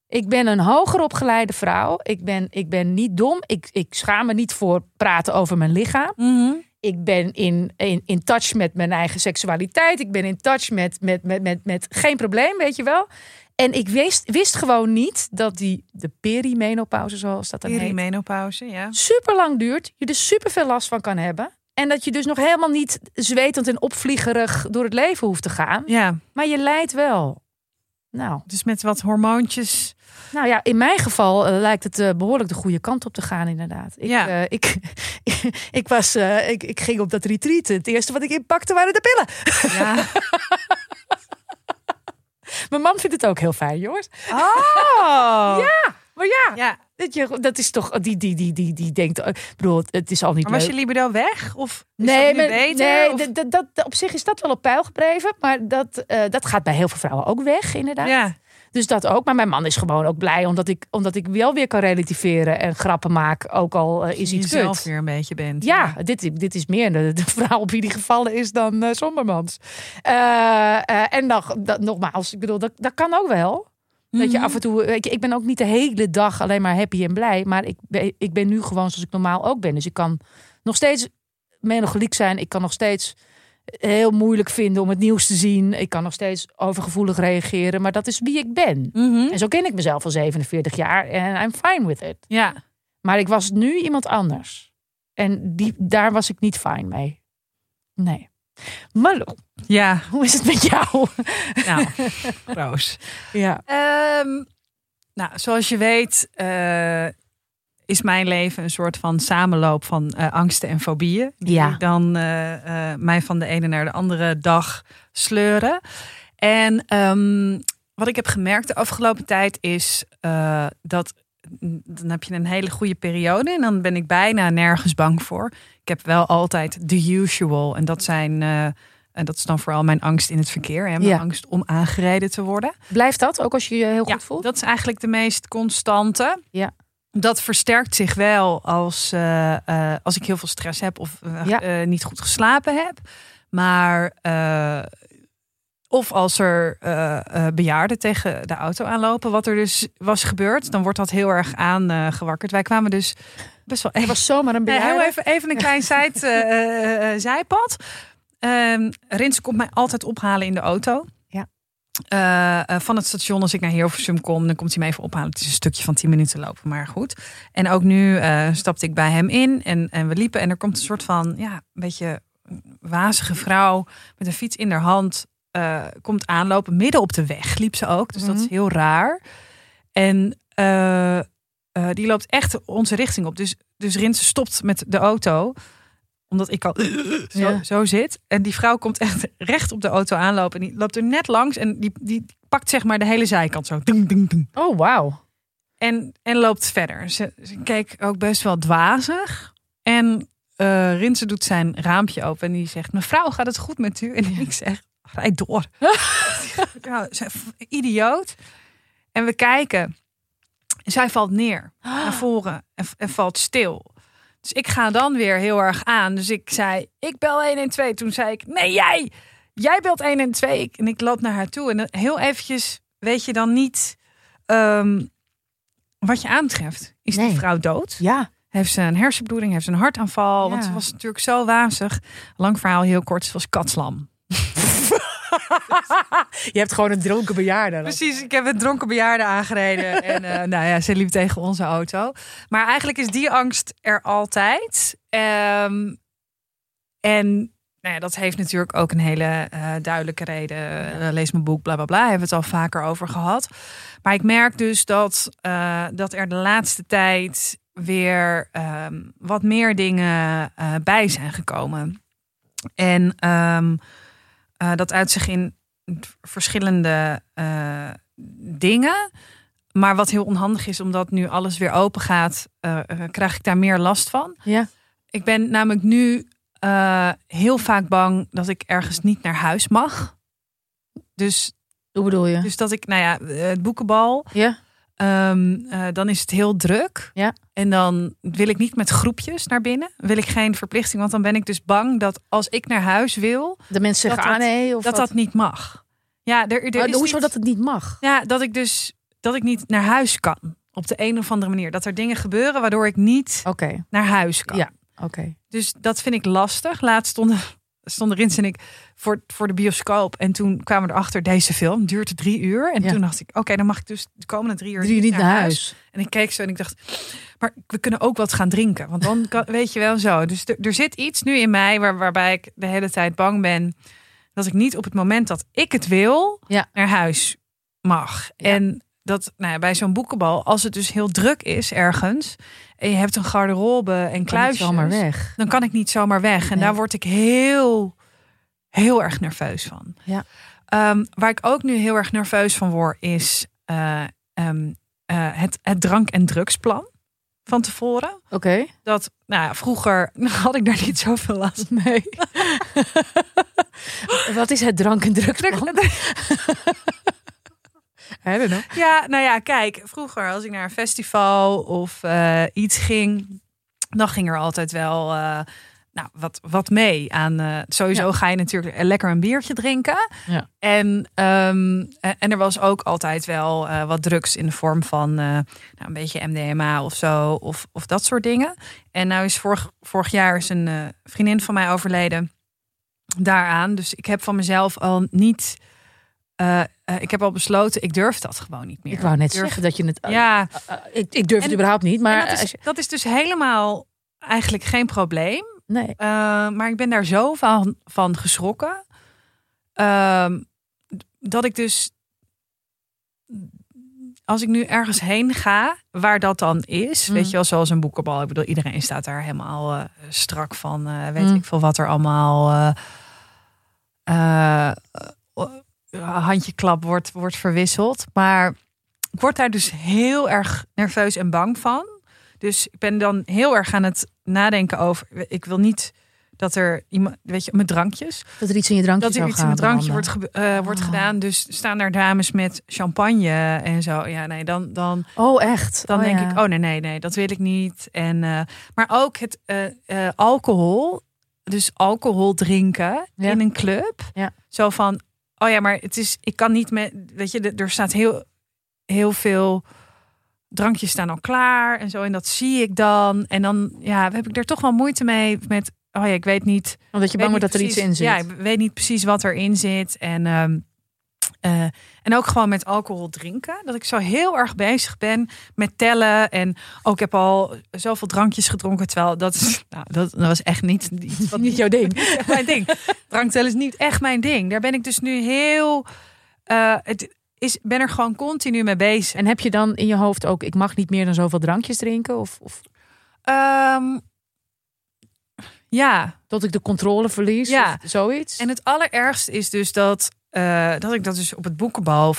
Ik ben een hoger opgeleide vrouw. Ik ben, ik ben niet dom. Ik, ik schaam me niet voor praten over mijn lichaam. Mhm. Ik ben in, in, in touch met mijn eigen seksualiteit. Ik ben in touch met, met, met, met, met geen probleem, weet je wel. En ik wist, wist gewoon niet dat die de perimenopauze, zoals dat dan heet, Perimenopauze, ja. super lang duurt. Je er super veel last van kan hebben. En dat je dus nog helemaal niet zwetend en opvliegerig door het leven hoeft te gaan. Ja, Maar je lijdt wel. Nou, dus met wat hormoontjes. nou ja, in mijn geval eh, lijkt het eh, behoorlijk de goede kant op te gaan, inderdaad. Ik, Ja. eh, ik, ik, was, ik, ik ging op dat retreat. Het eerste wat ik inpakte waren de pillen. Ja. Mijn man vindt het ook heel fijn, jongens. Oh. Ja, maar ja, ja. dat, je, dat is toch, die, die, die, die, die denkt, eh, ik bedoel, het is al niet Maar was leuk. je libido weg? Of is Nee, dat nu maar, beter? nee Of- dat, dat, op zich is dat wel op peil gebleven. Maar dat, eh, dat gaat bij heel veel vrouwen ook weg, inderdaad. Ja. Dus dat ook. Maar mijn man is gewoon ook blij omdat ik, omdat ik wel weer kan relativeren en grappen maak. Ook al eh, is je iets zelf kut. weer een beetje bent. Ja, dit, dit is meer de, de vrouw op wie die gevallen is dan Sommermans. Eh, eh, en dan, dat, nogmaals, ik bedoel, dat, dat kan ook wel. Dat je Mhm. af en toe, weet je, ik ben ook niet de hele dag alleen maar happy en blij. Maar ik ben, ik ben nu gewoon zoals ik normaal ook ben. Dus ik kan nog steeds melancholiek zijn. Ik kan nog steeds heel moeilijk vinden om het nieuws te zien. Ik kan nog steeds overgevoelig reageren. Maar dat is wie ik ben. Mhm. En zo ken ik mezelf al 47 jaar. En I'm fine with it. Ja. Maar ik was nu iemand anders. En die, daar was ik niet fijn mee. Nee. Malou, Ja. hoe is het met jou? Nou, Roos. Ja. Ehm, nou, zoals je weet eh, is mijn leven een soort van samenloop van eh, angsten en fobieën. Die Ja. dan eh, mij van de ene naar de andere dag sleuren. En ehm, wat ik heb gemerkt de afgelopen tijd is dat dan heb je een hele goede periode en dan ben ik bijna nergens bang voor. Ik heb wel altijd the usual en dat zijn eh, en dat is dan vooral mijn angst in het verkeer en mijn Ja. angst om aangereden te worden. Blijft dat ook als je je heel Ja, goed voelt? dat is eigenlijk de meest constante. Ja. Dat versterkt zich wel als, eh, eh, als ik heel veel stress heb of Ja. niet goed geslapen heb. Maar of als er eh, eh, bejaarden tegen de auto aanlopen, wat er dus was gebeurd, dan wordt dat heel erg aangewakkerd. Wij kwamen dus best wel Er was zomaar een bejaarde. heel even, even een klein zijt, eh, eh, eh, zijpad. Ehm Rins komt mij altijd ophalen in de auto. Ja. Eh, eh, van het station, als ik naar Hilversum kom, dan komt hij me even ophalen. Het is een stukje van 10 minuten lopen, maar goed. En ook nu eh, stapte ik bij hem in en, en we liepen. En er komt een soort van, ja, een beetje wazige vrouw met een fiets in haar hand. Eh, komt aanlopen, midden op de weg liep ze ook. Dus dat is Mhm. heel raar. En eh, eh, die loopt echt onze richting op. Dus, dus Rins stopt met de auto. Omdat ik al zo, Ja. zo zit. En die vrouw komt echt recht op de auto aanlopen. En die loopt er net langs. En die, die pakt zeg maar de hele zijkant zo. Ding, ding, ding. Oh, wauw. En, en loopt verder. Ze, ze keek ook best wel dwazig. En eh Rinse doet zijn raampje open. En die zegt, mevrouw, gaat het goed met u? En ik zeg, rijd door. nou, idioot. En we kijken. Zij valt neer naar voren en, en valt stil. Dus ik ga dan weer heel erg aan. Dus ik zei, ik bel 112. Toen zei ik, nee jij, jij belt 112. Ik, en ik loop naar haar toe. En heel eventjes weet je dan niet ehm, wat je aantreft. Is Nee. die vrouw dood? Ja. Heeft ze een hersenbloeding? Heeft ze een hartaanval? Ja. Want ze was natuurlijk zo wazig. Lang verhaal, heel kort. Ze was katslam. Je hebt gewoon een dronken bejaarde. Precies, ik heb een dronken bejaarde aangereden. en eh, nou ja, ze liep tegen onze auto. Maar eigenlijk is die angst er altijd. Ehm, en nou ja, dat heeft natuurlijk ook een hele eh, duidelijke reden. Eh, lees mijn boek, bla bla bla. Hebben we het al vaker over gehad. Maar ik merk dus dat, dat er de laatste tijd weer ehm, wat meer dingen bij zijn gekomen. En ehm, eh, dat uit zich in verschillende eh, dingen. Maar wat heel onhandig is, omdat nu alles weer open gaat, eh, krijg ik daar meer last van. Ja. Ik ben namelijk nu heel vaak bang dat ik ergens niet naar huis mag. Dus, Hoe bedoel je? dus dat ik, nou ja, het boekenbal, ja. Ehm, eh, dan is het heel druk. Ja. En dan wil ik niet met groepjes naar binnen. Wil ik geen verplichting, want dan ben ik dus bang dat als ik naar huis wil, De mensen zeggen, ah nee. Of dat dat niet mag. Ja, er, er is hoezo niet- dat het niet mag? Ja, dat ik dus dat ik niet naar huis kan. Op de een of andere manier. Dat er dingen gebeuren waardoor ik niet naar huis kan. Ja. oké. Dus dat vind ik lastig. Laatst stonden, stonden Rins en ik voor, voor de bioscoop. En toen kwamen we erachter, deze film duurt drie uur. En Ja. toen dacht ik, oké, dan mag ik dus de komende drie uur Drie niet naar huis. En ik keek zo en ik dacht, maar we kunnen ook wat gaan drinken. Want dan kan, weet je wel zo. Dus er, er zit iets nu in mij waar, waarbij ik de hele tijd bang ben. Dat ik niet op het moment dat ik het wil, Ja. naar huis mag. Ja. En dat nou ja, bij zo'n boekenbal, als het dus heel druk is ergens. En je hebt een garderobe en kluisjes. weg. Dan kan ik niet zomaar weg. En Nee. daar word ik heel, heel erg nerveus van. Ja. Ehm, waar ik ook nu heel erg nerveus van word, is eh, ehm, eh, het, het drank- en drugsplan van tevoren. Oké. Dat, nou ja, vroeger had ik daar niet zoveel last mee. Wat is het drank- en drugsplan? I don't know. Ja, nou ja, kijk, vroeger als ik naar een festival of eh, iets ging, dan ging er altijd wel eh, nou, wat, wat mee aan. eh, sowieso Ja. ga je natuurlijk lekker een biertje drinken. Ja. En, ehm, en er was ook altijd wel wat drugs in de vorm van nou, een beetje MDMA of zo, of, of dat soort dingen. En nou is vorig, vorig jaar is een vriendin van mij overleden daaraan. Dus ik heb van mezelf al niet. Eh, eh, ik heb al besloten, ik durf dat gewoon niet meer. Ik wou net Durf- zeggen dat je het... Ja, Uh, ik, ik durf het überhaupt niet, maar... dat, is, je- dat is dus helemaal eigenlijk geen probleem. nee. Maar ik ben daar zo van, van geschrokken. Ehm, dat ik dus. Als ik nu ergens heen ga, waar dat dan is, Mm. weet je wel, zoals een boekenbal. Ik bedoel, iedereen staat daar helemaal eh, strak van, eh, weet Mm. ik veel wat er allemaal eh, eh, handjeklap wordt, wordt verwisseld. Maar ik word daar dus heel erg nerveus en bang van. Dus ik ben dan heel erg aan het nadenken over. Ik wil niet dat er iemand, weet je, met drankjes. Dat er iets in je drankje Dat er iets in het drankje wordt, eh, wordt Oh. gedaan. Dus staan daar dames met champagne en zo. Ja, nee, dan, dan, Oh, echt? dan Oh, denk ja. ik, oh nee, nee, nee, dat wil ik niet. En, eh, maar ook het eh, eh, alcohol. Dus alcohol drinken Ja. in een club. Ja. Zo van, oh ja, maar het is, ik kan niet met, weet je, er staat heel, heel veel drankjes staan al klaar en zo. En dat zie ik dan. En dan, ja, heb ik er toch wel moeite mee met, oh ja, ik weet niet Omdat je bang wordt dat er iets in zit. Ja, ik weet niet precies wat erin zit. En, ehm, eh, en ook gewoon met alcohol drinken. Dat ik zo heel erg bezig ben met tellen. En ook ik heb al zoveel drankjes gedronken. Terwijl dat, is, nou, dat, dat was echt niet, iets wat Niet jouw ding. echt mijn ding. Dranktellen is niet echt mijn ding. Daar ben ik dus nu heel... eh, het is, ben er gewoon continu mee bezig. En heb je dan in je hoofd ook, ik mag niet meer dan zoveel drankjes drinken? Of, of Ehm, ja, tot ik de controle verlies? Ja. Of zoiets? En het allerergste is dus dat, eh, dat ik dat dus op het boekenbal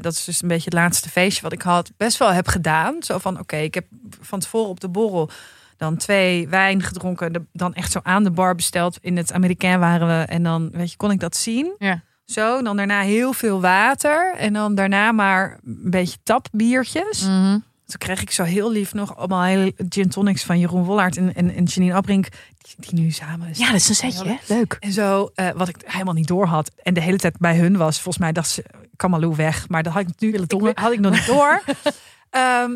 dat is dus een beetje het laatste feestje wat ik had, best wel heb gedaan. Zo van, oké, ik heb van tevoren op de borrel dan twee wijn gedronken, de- dan echt zo aan de bar besteld. In het Amerikaan waren we en dan, weet je, kon ik dat zien. Ja. Zo, dan daarna heel veel water en dan daarna maar een beetje tapbiertjes. Mhm. Toen kreeg ik zo heel lief nog allemaal hele gin tonics van Jeroen Wollaert en, en, en Janine Abrink, die, die nu samen is. Ja, dat is een setje. hè? Leuk. En zo, eh, wat ik helemaal niet door had. En de hele tijd bij hun was. Volgens mij dacht ze, Kamalou weg. Maar dat had ik ik, had ik nog niet door. Ehm,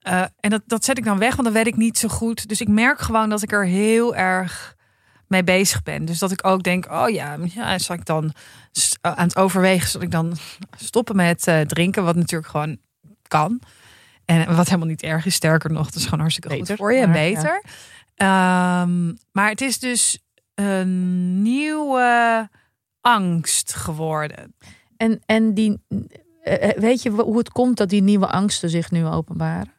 eh, en dat, dat zet ik dan weg, want dan weet ik niet zo goed. Dus ik merk gewoon dat ik er heel erg mee bezig ben. Dus dat ik ook denk, oh ja, ja zal ik dan s- aan het overwegen, zal ik dan stoppen met eh, drinken, wat natuurlijk gewoon kan. En wat helemaal niet erg is, sterker nog, het is gewoon hartstikke Beter, goed voor je en ja. beter. Ehm, maar het is dus een nieuwe angst geworden. En, en die, eh, eh, weet je hoe het komt dat die nieuwe angsten zich nu openbaren?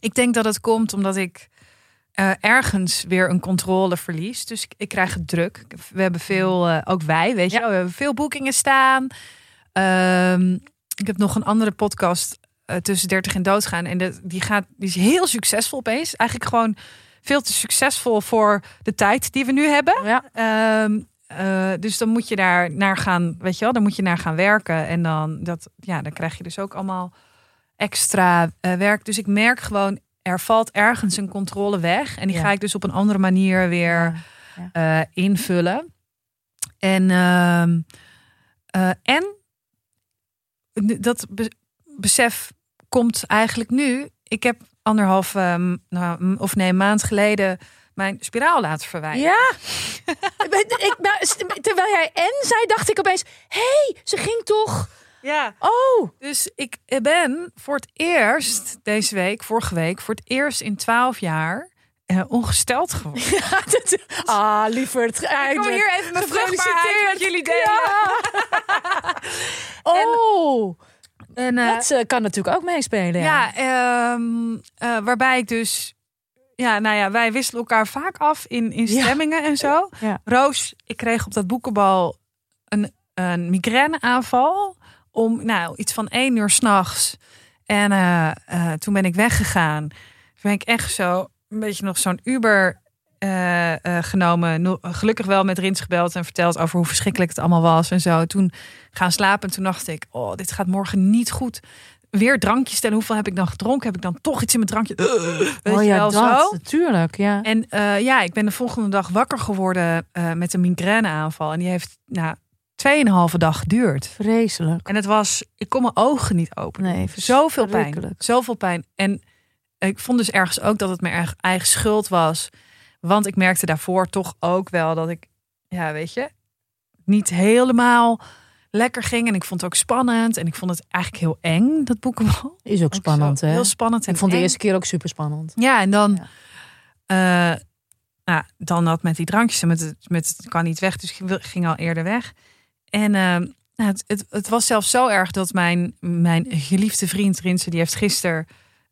Ik denk dat het komt omdat ik eh, ergens weer een controle verlies. Dus ik, ik krijg het druk. We hebben veel, ook wij, weet je, Ja. we hebben veel boekingen staan. Ehm, ik heb nog een andere podcast eh, tussen 30 en doodgaan. En de, die, gaat, die is heel succesvol opeens. Eigenlijk gewoon veel te succesvol voor de tijd die we nu hebben. Ja. Ehm, eh, dus dan moet je daar naar gaan, weet je wel, dan moet je naar gaan werken. En dan, dat, ja, dan krijg je dus ook allemaal extra eh, werk. Dus ik merk gewoon, er valt ergens een controle weg. En die Ja. ga ik dus op een andere manier weer invullen. En, ehm, eh, en dat be- besef komt eigenlijk nu. Ik heb anderhalf ehm, nou, of nee, maand geleden mijn spiraal laten verwijderen. Ja. ik, terwijl jij en zei, dacht ik opeens... Hé, hey, ze ging toch... ja. Oh, Dus ik ben voor het eerst deze week, vorige week, voor het eerst in twaalf jaar eh, ongesteld geworden. ja, dat- ah, lieverd. Ik kom hier even mijn vruchtbaarheid met jullie delen. Oh, En, eh, dat eh, kan natuurlijk ook meespelen. Ja. ja, ehm, eh, waarbij ik dus... Ja, nou ja, wij wisselen elkaar vaak af in, in Ja. stemmingen en zo. Ja. Roos, ik kreeg op dat boekenbal een, een migraineaanval om nou, iets van één uur s'nachts. En toen ben ik weggegaan. Toen ben ik echt zo een beetje nog zo'n Uber eh, eh, genomen. No- Gelukkig wel met Rins gebeld en verteld over hoe verschrikkelijk het allemaal was en zo. Toen gaan slapen en toen dacht ik, oh, dit gaat morgen niet goed. Weer drankjes stellen. Hoeveel heb ik dan gedronken? Heb ik dan toch iets in mijn drankje? Weet oh je ja, wel dat, zo? natuurlijk. Ja. En eh, ja, ik ben de volgende dag wakker geworden eh, met een migraineaanval. En die heeft nou, tweeënhalve dag geduurd. Vreselijk. En het was, ik kon mijn ogen niet openen. Nee, Zoveel pijn. Zoveel pijn. En ik vond dus ergens ook dat het mijn eigen- eigen schuld was. Want ik merkte daarvoor toch ook wel dat ik, ja, weet je, niet helemaal lekker ging. En ik vond het ook spannend. En ik vond het eigenlijk heel eng, dat boekenbal. Is ook spannend, hè? Heel spannend. En Ik vond de eng. eerste keer ook super spannend. Ja, en dan, Ja. eh, nou, dan dat met die drankjes en met het, met het kan niet weg, dus ik ging al eerder weg. En eh, nou, het, het, het was zelfs zo erg dat mijn, mijn geliefde vriend Rinse, die heeft gisteren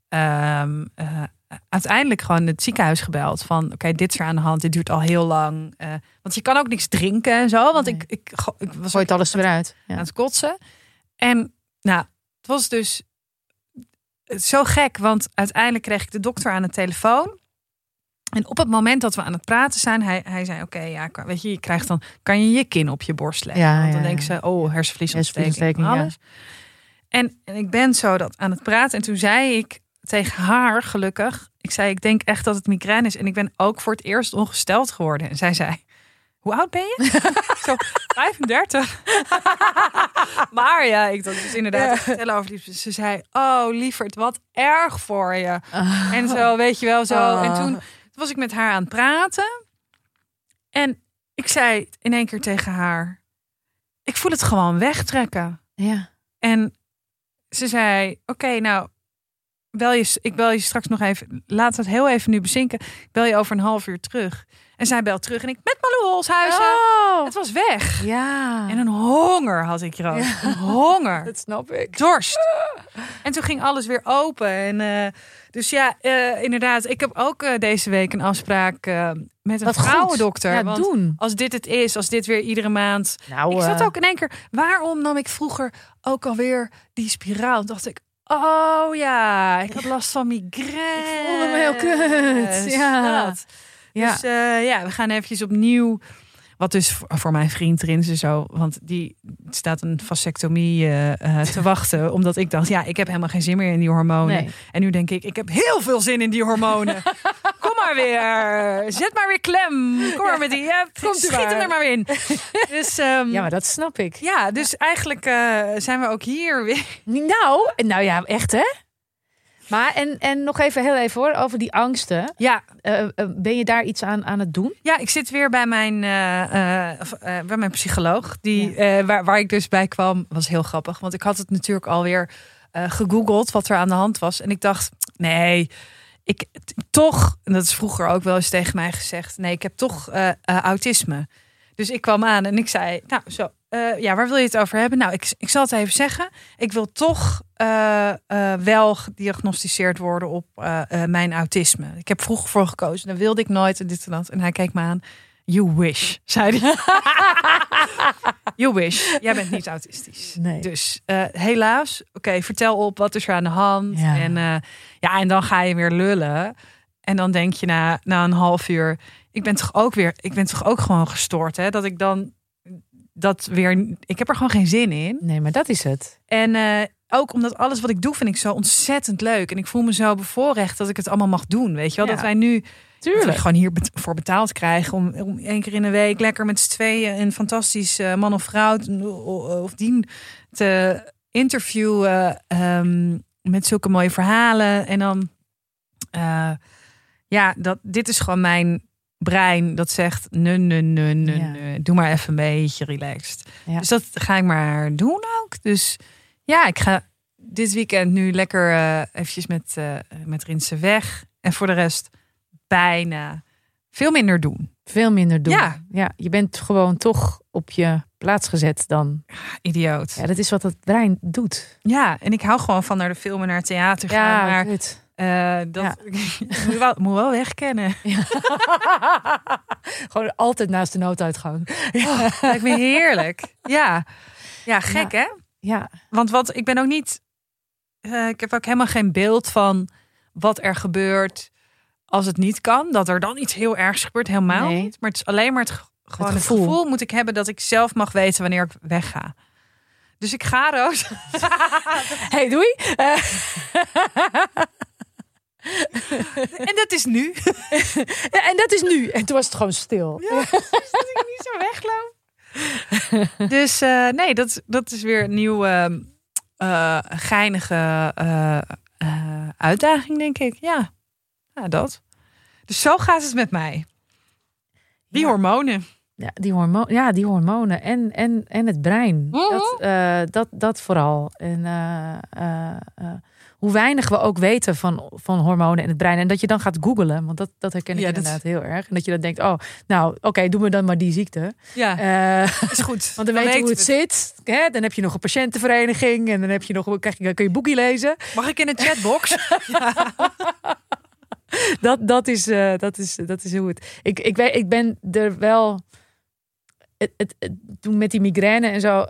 ehm, eh, uiteindelijk gewoon het ziekenhuis gebeld van oké, dit is er aan de hand, dit duurt al heel lang. Eh, want je kan ook niks drinken en zo, want Nee. ik, ik, ik was Gooit alles er weer uit. aan Ja. het kotsen. En nou, het was dus zo gek, want uiteindelijk kreeg ik de dokter aan de telefoon. En op het moment dat we aan het praten zijn, hij, hij zei: Oké, ja, weet je, je krijgt dan, kan je je kin op je borst leggen? Ja, want dan ja, denken ze: Oh, hersenvliesontsteking, Hersenvliesontsteking, alles. En, en ik ben zo dat aan het praten. En toen zei ik tegen haar, gelukkig, ik zei: Ik denk echt dat het migraine is. En ik ben ook voor het eerst ongesteld geworden. En zij zei: Hoe oud ben je? zo 35. maar ja, ik dacht dus inderdaad Ja. vertellen over die. Ze zei: Oh, lieverd, wat erg voor je. Ah. En zo, weet je wel, zo. En toen was ik met haar aan het praten. En ik zei in één keer tegen haar: Ik voel het gewoon wegtrekken. Ja. En ze zei: Oké, nou, bel je, ik bel je straks nog even. Laat het heel even nu bezinken. Ik bel je over een half uur terug. En zij belt terug en ik met Malou Holshuizen. Oh. Het was weg. Ja. En een honger had ik, Roos. Ja. Een honger. dat snap ik. Dorst. En toen ging alles weer open. En, eh, dus ja, eh, inderdaad. Ik heb ook eh, deze week een afspraak met een Wat vrouwendokter. Ja, want doen. als dit het is, als dit weer iedere maand... Nou, ik zat ook in één keer... Waarom nam ik vroeger ook alweer die spiraal? Dacht ik... Oh ja, ik had last van migraine. Ik voelde me heel kut. Ja. Dat. Ja. Dus eh, ja, we gaan eventjes opnieuw. Wat dus voor, mijn vriend erin is zo. Want die staat een vasectomie eh, eh, te wachten. Omdat ik dacht, ja, ik heb helemaal geen zin meer in die hormonen. Nee. En nu denk ik, ik heb heel veel zin in die hormonen. Maar weer. Zet maar weer klem. Kom maar met die. Ja, Komt u schiet maar. hem er maar in. Dus ehm, Ja, maar dat snap ik. ja, dus eigenlijk eh, zijn we ook hier weer. Nou, nou ja, echt hè? Maar en, en nog even heel even hoor, over die angsten. Ja, Eh, eh, ben je daar iets aan, aan het doen? Ja, ik zit weer bij mijn, bij mijn psycholoog. Die, waar, waar ik dus bij kwam, was heel grappig. Want ik had het natuurlijk alweer gegoogeld wat er aan de hand was. En ik dacht, nee, ik toch, en dat is vroeger ook wel eens tegen mij gezegd. Nee, ik heb toch eh, eh, autisme. Dus ik kwam aan en ik zei, nou zo, eh, ja, waar wil je het over hebben? Nou, ik, ik zal het even zeggen. Ik wil toch wel gediagnosticeerd worden op mijn autisme. Ik heb vroeger voor gekozen. Dan wilde ik nooit en dit en dat. En hij keek me aan. You wish, zei hij. you wish. Jij bent niet autistisch. Nee. Dus eh, helaas. Oké, vertel op. Wat is er aan de hand? Ja. En, eh, ja, en dan ga je weer lullen. En dan denk je na, na een half uur... Ik ben toch ook weer... Ik ben toch ook gewoon gestoord, hè? Dat ik dan... Dat weer... Ik heb er gewoon geen zin in. Nee, maar dat is het. En eh, ook omdat alles wat ik doe vind ik zo ontzettend leuk. En ik voel me zo bevoorrecht dat ik het allemaal mag doen. Weet je wel? Ja. Dat wij nu dat we Tuurlijk. gewoon hier bet- voor betaald krijgen. Om, om één keer in de week lekker met z'n tweeën een fantastisch eh, man of vrouw of dien te interviewen ehm, met zulke mooie verhalen. En dan, eh, ja, dat, dit is gewoon mijn brein dat zegt, nee, nee, nee, nee, Ja. nee. doe maar even een beetje relaxed. Ja. Dus dat ga ik maar doen ook. Dus ja, ik ga dit weekend nu lekker eh eventjes met, eh met Rinse weg. En voor de rest bijna veel minder doen. Veel minder doen. Ja. ja, je bent gewoon toch op je plaats gezet dan. Idioot. Ja, dat is wat het brein doet. Ja, en ik hou gewoon van naar de film en naar het theater gaan. Ja, maar eh, dat moet, wel, moet wel wegkennen. Gewoon altijd naast de nooduitgang. Lijkt me heerlijk. Ja, ja gek hè? Ja, Want wat, ik ben ook niet. eh, ik heb ook helemaal geen beeld van wat er gebeurt als het niet kan. Dat er dan iets heel ergs gebeurt, helemaal Nee. niet. Maar het is alleen maar het, ge- gewoon het gevoel. gevoel. moet ik hebben dat ik zelf mag weten wanneer ik wegga. Dus ik ga, Roos. hey, doei. En dat is nu. en dat is nu. En toen was het gewoon stil. Ja, dat ik niet zo wegloop. dus eh, nee, dat, dat is weer een nieuwe eh, geinige eh, eh, uitdaging, denk ik. Ja. Ja, dat. Dus zo gaat het met mij. Die Ja. hormonen. Ja, die, hormo ja, die hormonen en, en, en het brein. Mhm. dat, eh, dat, dat vooral. En eh, eh, hoe weinig we ook weten van, van hormonen en het brein. En dat je dan gaat googlen, want dat, dat herken ik Ja, dat- inderdaad heel erg. En dat je dan denkt, oh, nou, oké, doe me dan maar die ziekte. Ja, is goed. want dan weet je hoe het zit. Hè? Dan heb je nog een patiëntenvereniging. En dan heb je nog, krijg je, kun je boekie lezen. Mag ik in de chatbox? dat, dat, is, eh, dat, is, dat is hoe het. Ik, ik, weet, ik ben er wel. Het, het, het- toen met die migraine en zo.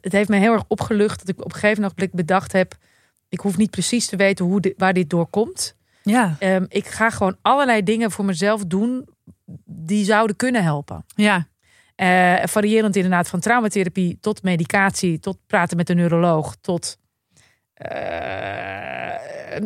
Het, heeft me heel erg opgelucht dat ik op een gegeven moment bedacht heb. Ik hoef niet precies te weten hoe dit, waar dit door komt. ja, Ehm, ik ga gewoon allerlei dingen voor mezelf doen die zouden kunnen helpen. ja, Eh, variërend inderdaad van traumatherapie tot medicatie, tot praten met een neuroloog, tot eh,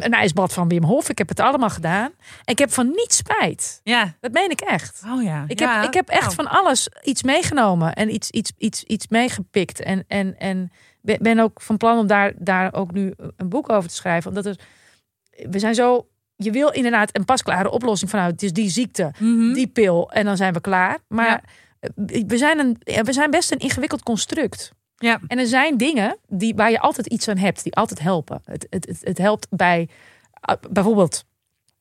een ijsbad van Wim Hof. Ik heb het allemaal gedaan. En ik heb van niets spijt. ja. Dat meen ik echt. Oh ja. Ik Ja, heb, ik heb echt nou. van alles iets meegenomen en iets, iets, iets, iets meegepikt. En, en, en ben- ook van plan om daar, daar ook nu een boek over te schrijven. Omdat er, we zijn zo. Je wil inderdaad een pasklare oplossing vanuit. Het is die ziekte, Mhm. die pil en dan zijn we klaar. Maar Ja. eh, we, zijn een, we zijn best een ingewikkeld construct. Ja. En er zijn dingen die, waar je altijd iets aan hebt, die altijd helpen. Het, het, het, het helpt bij ah, bijvoorbeeld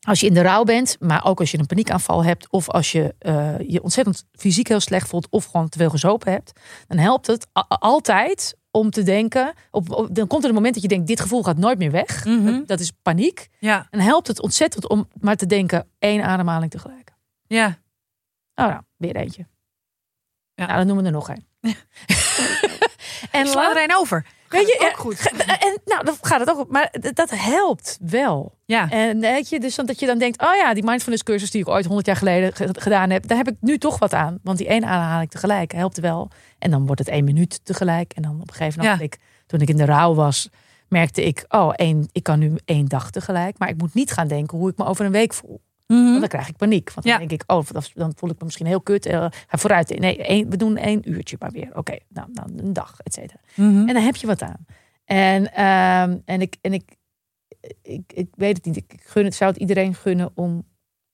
als je in de rouw bent, maar ook als je een paniekaanval hebt, of als je eh, je ontzettend fysiek heel slecht voelt, of gewoon te veel gezopen hebt, dan helpt het altijd om te denken. Op, op- dan komt er een moment dat je denkt: dit gevoel gaat nooit meer weg. Mhm. dat, dat is paniek. Ja, En helpt het ontzettend om maar te denken: één ademhaling tegelijk. ja. Oh, nou, weer eentje. Ja. Nou, dan noemen we er nog een. en sla er een over. Weet je, ook goed. En nou, dan gaat het ook. op. Maar dat helpt wel. Ja, En weet je, dus dat je dan denkt: oh ja, die mindfulness cursus die ik ooit 100 jaar geleden ge- gedaan heb, daar heb ik nu toch wat aan. Want die één aanhaling tegelijk helpt wel. En dan wordt het één minuut tegelijk. En dan op een gegeven moment, ik, toen ik in de rouw was, merkte ik: oh, één, ik kan nu één dag tegelijk. Maar ik moet niet gaan denken hoe ik me over een week voel. Want dan krijg ik paniek. Want dan Ja. denk ik, oh, dan- dan voel ik me misschien heel kut. Ga vooruit. Nee, één, we doen één uurtje maar weer. Oké, nou, nou, een dag, et cetera. Mhm. En dan heb je wat aan. En, ehm, en, ik, en ik, ik, ik weet het niet. Ik gun het, zou het iedereen gunnen om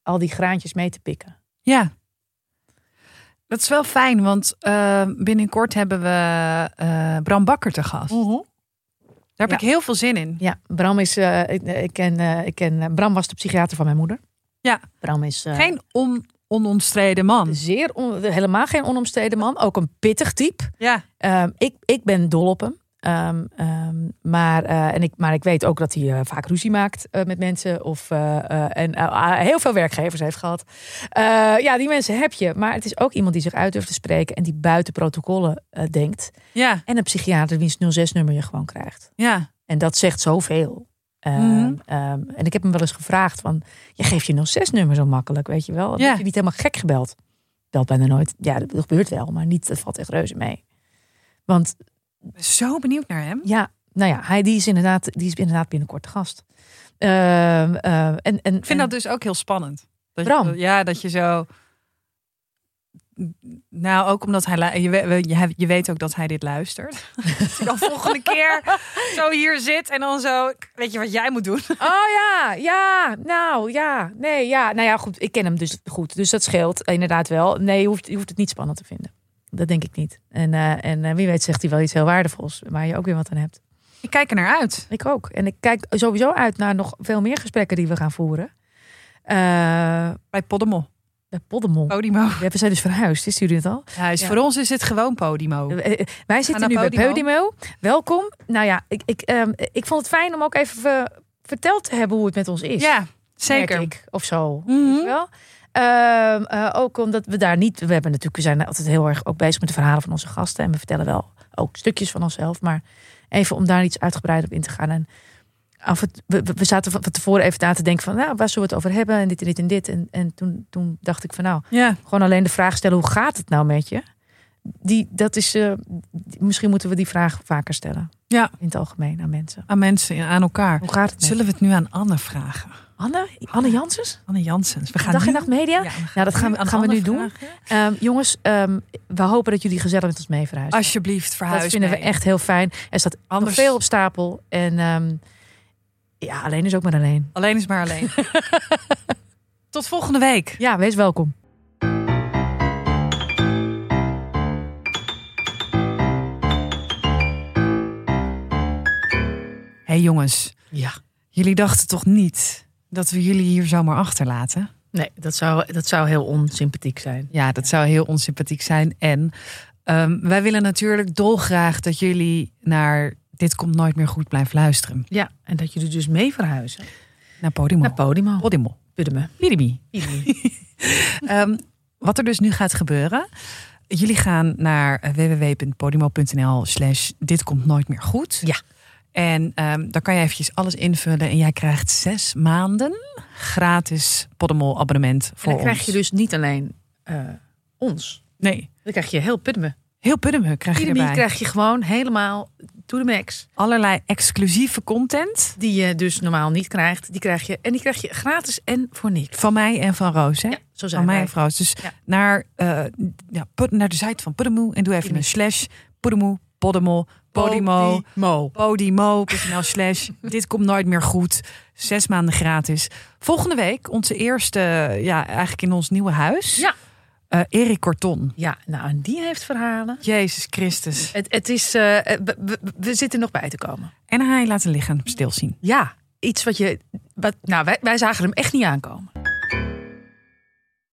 al die graantjes mee te pikken. Ja. Dat is wel fijn, want eh, binnenkort hebben we eh, Bram Bakker te gast. Daar heb Ja. ik heel veel zin in. Ja, Bram is. ik, ik ken, ik ken, Bram was de psychiater van mijn moeder. Ja. Bram is. eh, Geen on, onomstreden man. Zeer on- helemaal geen onomstreden man. Ook een pittig type. Ja, Ehm, ik, ik ben dol op hem. Ehm, ehm, maar, eh, en ik, maar ik weet ook dat hij eh, vaak ruzie maakt met mensen. Of, en eh, heel veel werkgevers heeft gehad. Eh, ja, die mensen heb je. Maar het is ook iemand die zich uit durft te spreken. En die buiten protocollen denkt. ja, En een psychiater wiens 06-nummer je gewoon krijgt. ja. En dat zegt zoveel. Ehm, Mhm. ehm, en ik heb hem wel eens gevraagd van... Je geeft je 06-nummer zo makkelijk, weet je wel. Ja. Heb je niet helemaal gek gebeld? Belt bijna nooit. Ja, dat gebeurt wel, maar niet, dat valt echt reuze mee. Want Zo benieuwd naar hem. ja, nou ja, hij die is inderdaad, die is inderdaad binnenkort gast. Ehm, en, en, Ik vind dat dus ook heel spannend. Dat Bram? Je, ja, dat je zo... Nou, ook omdat hij, je, je, weet ook dat hij dit luistert. Dat hij dan volgende keer zo hier zit en dan zo, weet je wat jij moet doen? Oh ja, ja, nou ja, nee, ja, nou ja, goed, ik ken hem dus goed, dus dat scheelt inderdaad wel. Nee, je hoeft, je hoeft het niet spannend te vinden. Dat denk ik niet. En, eh, en eh, wie weet zegt hij wel iets heel waardevols, waar je ook weer wat aan hebt. Ik kijk er naar uit. Ik ook. En ik kijk sowieso uit naar nog veel meer gesprekken die we gaan voeren. Eh, Bij Podemo. Bij Podemol. Podimo. Ja, we zijn dus verhuisd, wisten jullie het al? Ja. Voor ons is het gewoon Podimo. Eh, eh, Wij zitten nu bij Podimo. Podimo. Welkom. Nou ja, ik, ik, ehm, ik vond het fijn om ook even ver- verteld te hebben hoe het met ons is. Ja, zeker. ik, of zo. Mhm. Wel? Ehm, eh, ook omdat we daar niet. We hebben natuurlijk, we zijn altijd heel erg ook bezig met de verhalen van onze gasten. En we vertellen wel ook stukjes van onszelf. Maar even om daar iets uitgebreider op in te gaan. En af het, we, we- zaten van tevoren even na te denken van, nou, waar zullen we het over hebben? En dit en dit en dit. En, en toen, toen dacht ik van, nou, Ja, gewoon alleen de vraag stellen: hoe gaat het nou met je? Die, dat is, eh, die- misschien moeten we die vraag vaker stellen. Ja. In het algemeen aan mensen. aan mensen, aan elkaar. Hoe gaat het Zullen we het nu aan Anne vragen? Anne? Anne Janssens? Anne Janssens. We gaan Dag en Nacht Media? Ja, Ja, dat gaan we, aan gaan we nu doen. Ehm, jongens, ehm, we hopen dat jullie gezellig met ons mee verhuizen. Alsjeblieft, verhuis dat vinden we echt heel fijn. Er staat Anders- nog veel op stapel. En ehm, ja, alleen is ook maar alleen. Alleen is maar alleen. Tot volgende week. Ja, wees welkom. Hé hey jongens, Ja. jullie dachten toch niet dat we jullie hier zomaar achterlaten? Nee, dat zou, dat zou heel onsympathiek zijn. Ja, dat zou heel onsympathiek zijn. En ehm, wij willen natuurlijk dolgraag dat jullie naar Dit Komt Nooit Meer Goed blijven luisteren. Ja, en dat jullie dus mee verhuizen. Naar Podimo. Naar Podimo. Podimo. Podimo. Pidimi. Ehm, wat er dus nu gaat gebeuren. Jullie gaan naar www.podimo.nl slash dit komt nooit meer goed. Ja. En ehm dan kan je eventjes alles invullen. En jij krijgt zes maanden gratis Podimo abonnement En voor dan krijg je dus niet alleen eh, ons. Nee, Dan krijg je heel Pudme. heel Puddemuh krijg je Pudme erbij. krijg je gewoon helemaal to the max. Allerlei exclusieve content. Die je dus normaal niet krijgt. Die krijg je, en die krijg je gratis en voor niks. Van mij en van Roos. Hè? Ja, zo zijn van mij wij. en Roos. Dus Ja. naar, eh, ja, put- naar de site van Podimo. En doe even een slash Podimo, Podimo, Podimo. Podimo. Podimo.nl slash dit komt nooit meer goed. Zes maanden gratis. Volgende week onze eerste, ja, eigenlijk in ons nieuwe huis. Ja. Eh, Erik Corton. Ja, nou, en die heeft verhalen. Jezus Christus. Het, het is, eh, we, we- zitten nog bij te komen. En hij laat zijn lichaam stilzien. Ja, iets wat je. Wat, nou, wij, wij zagen hem echt niet aankomen.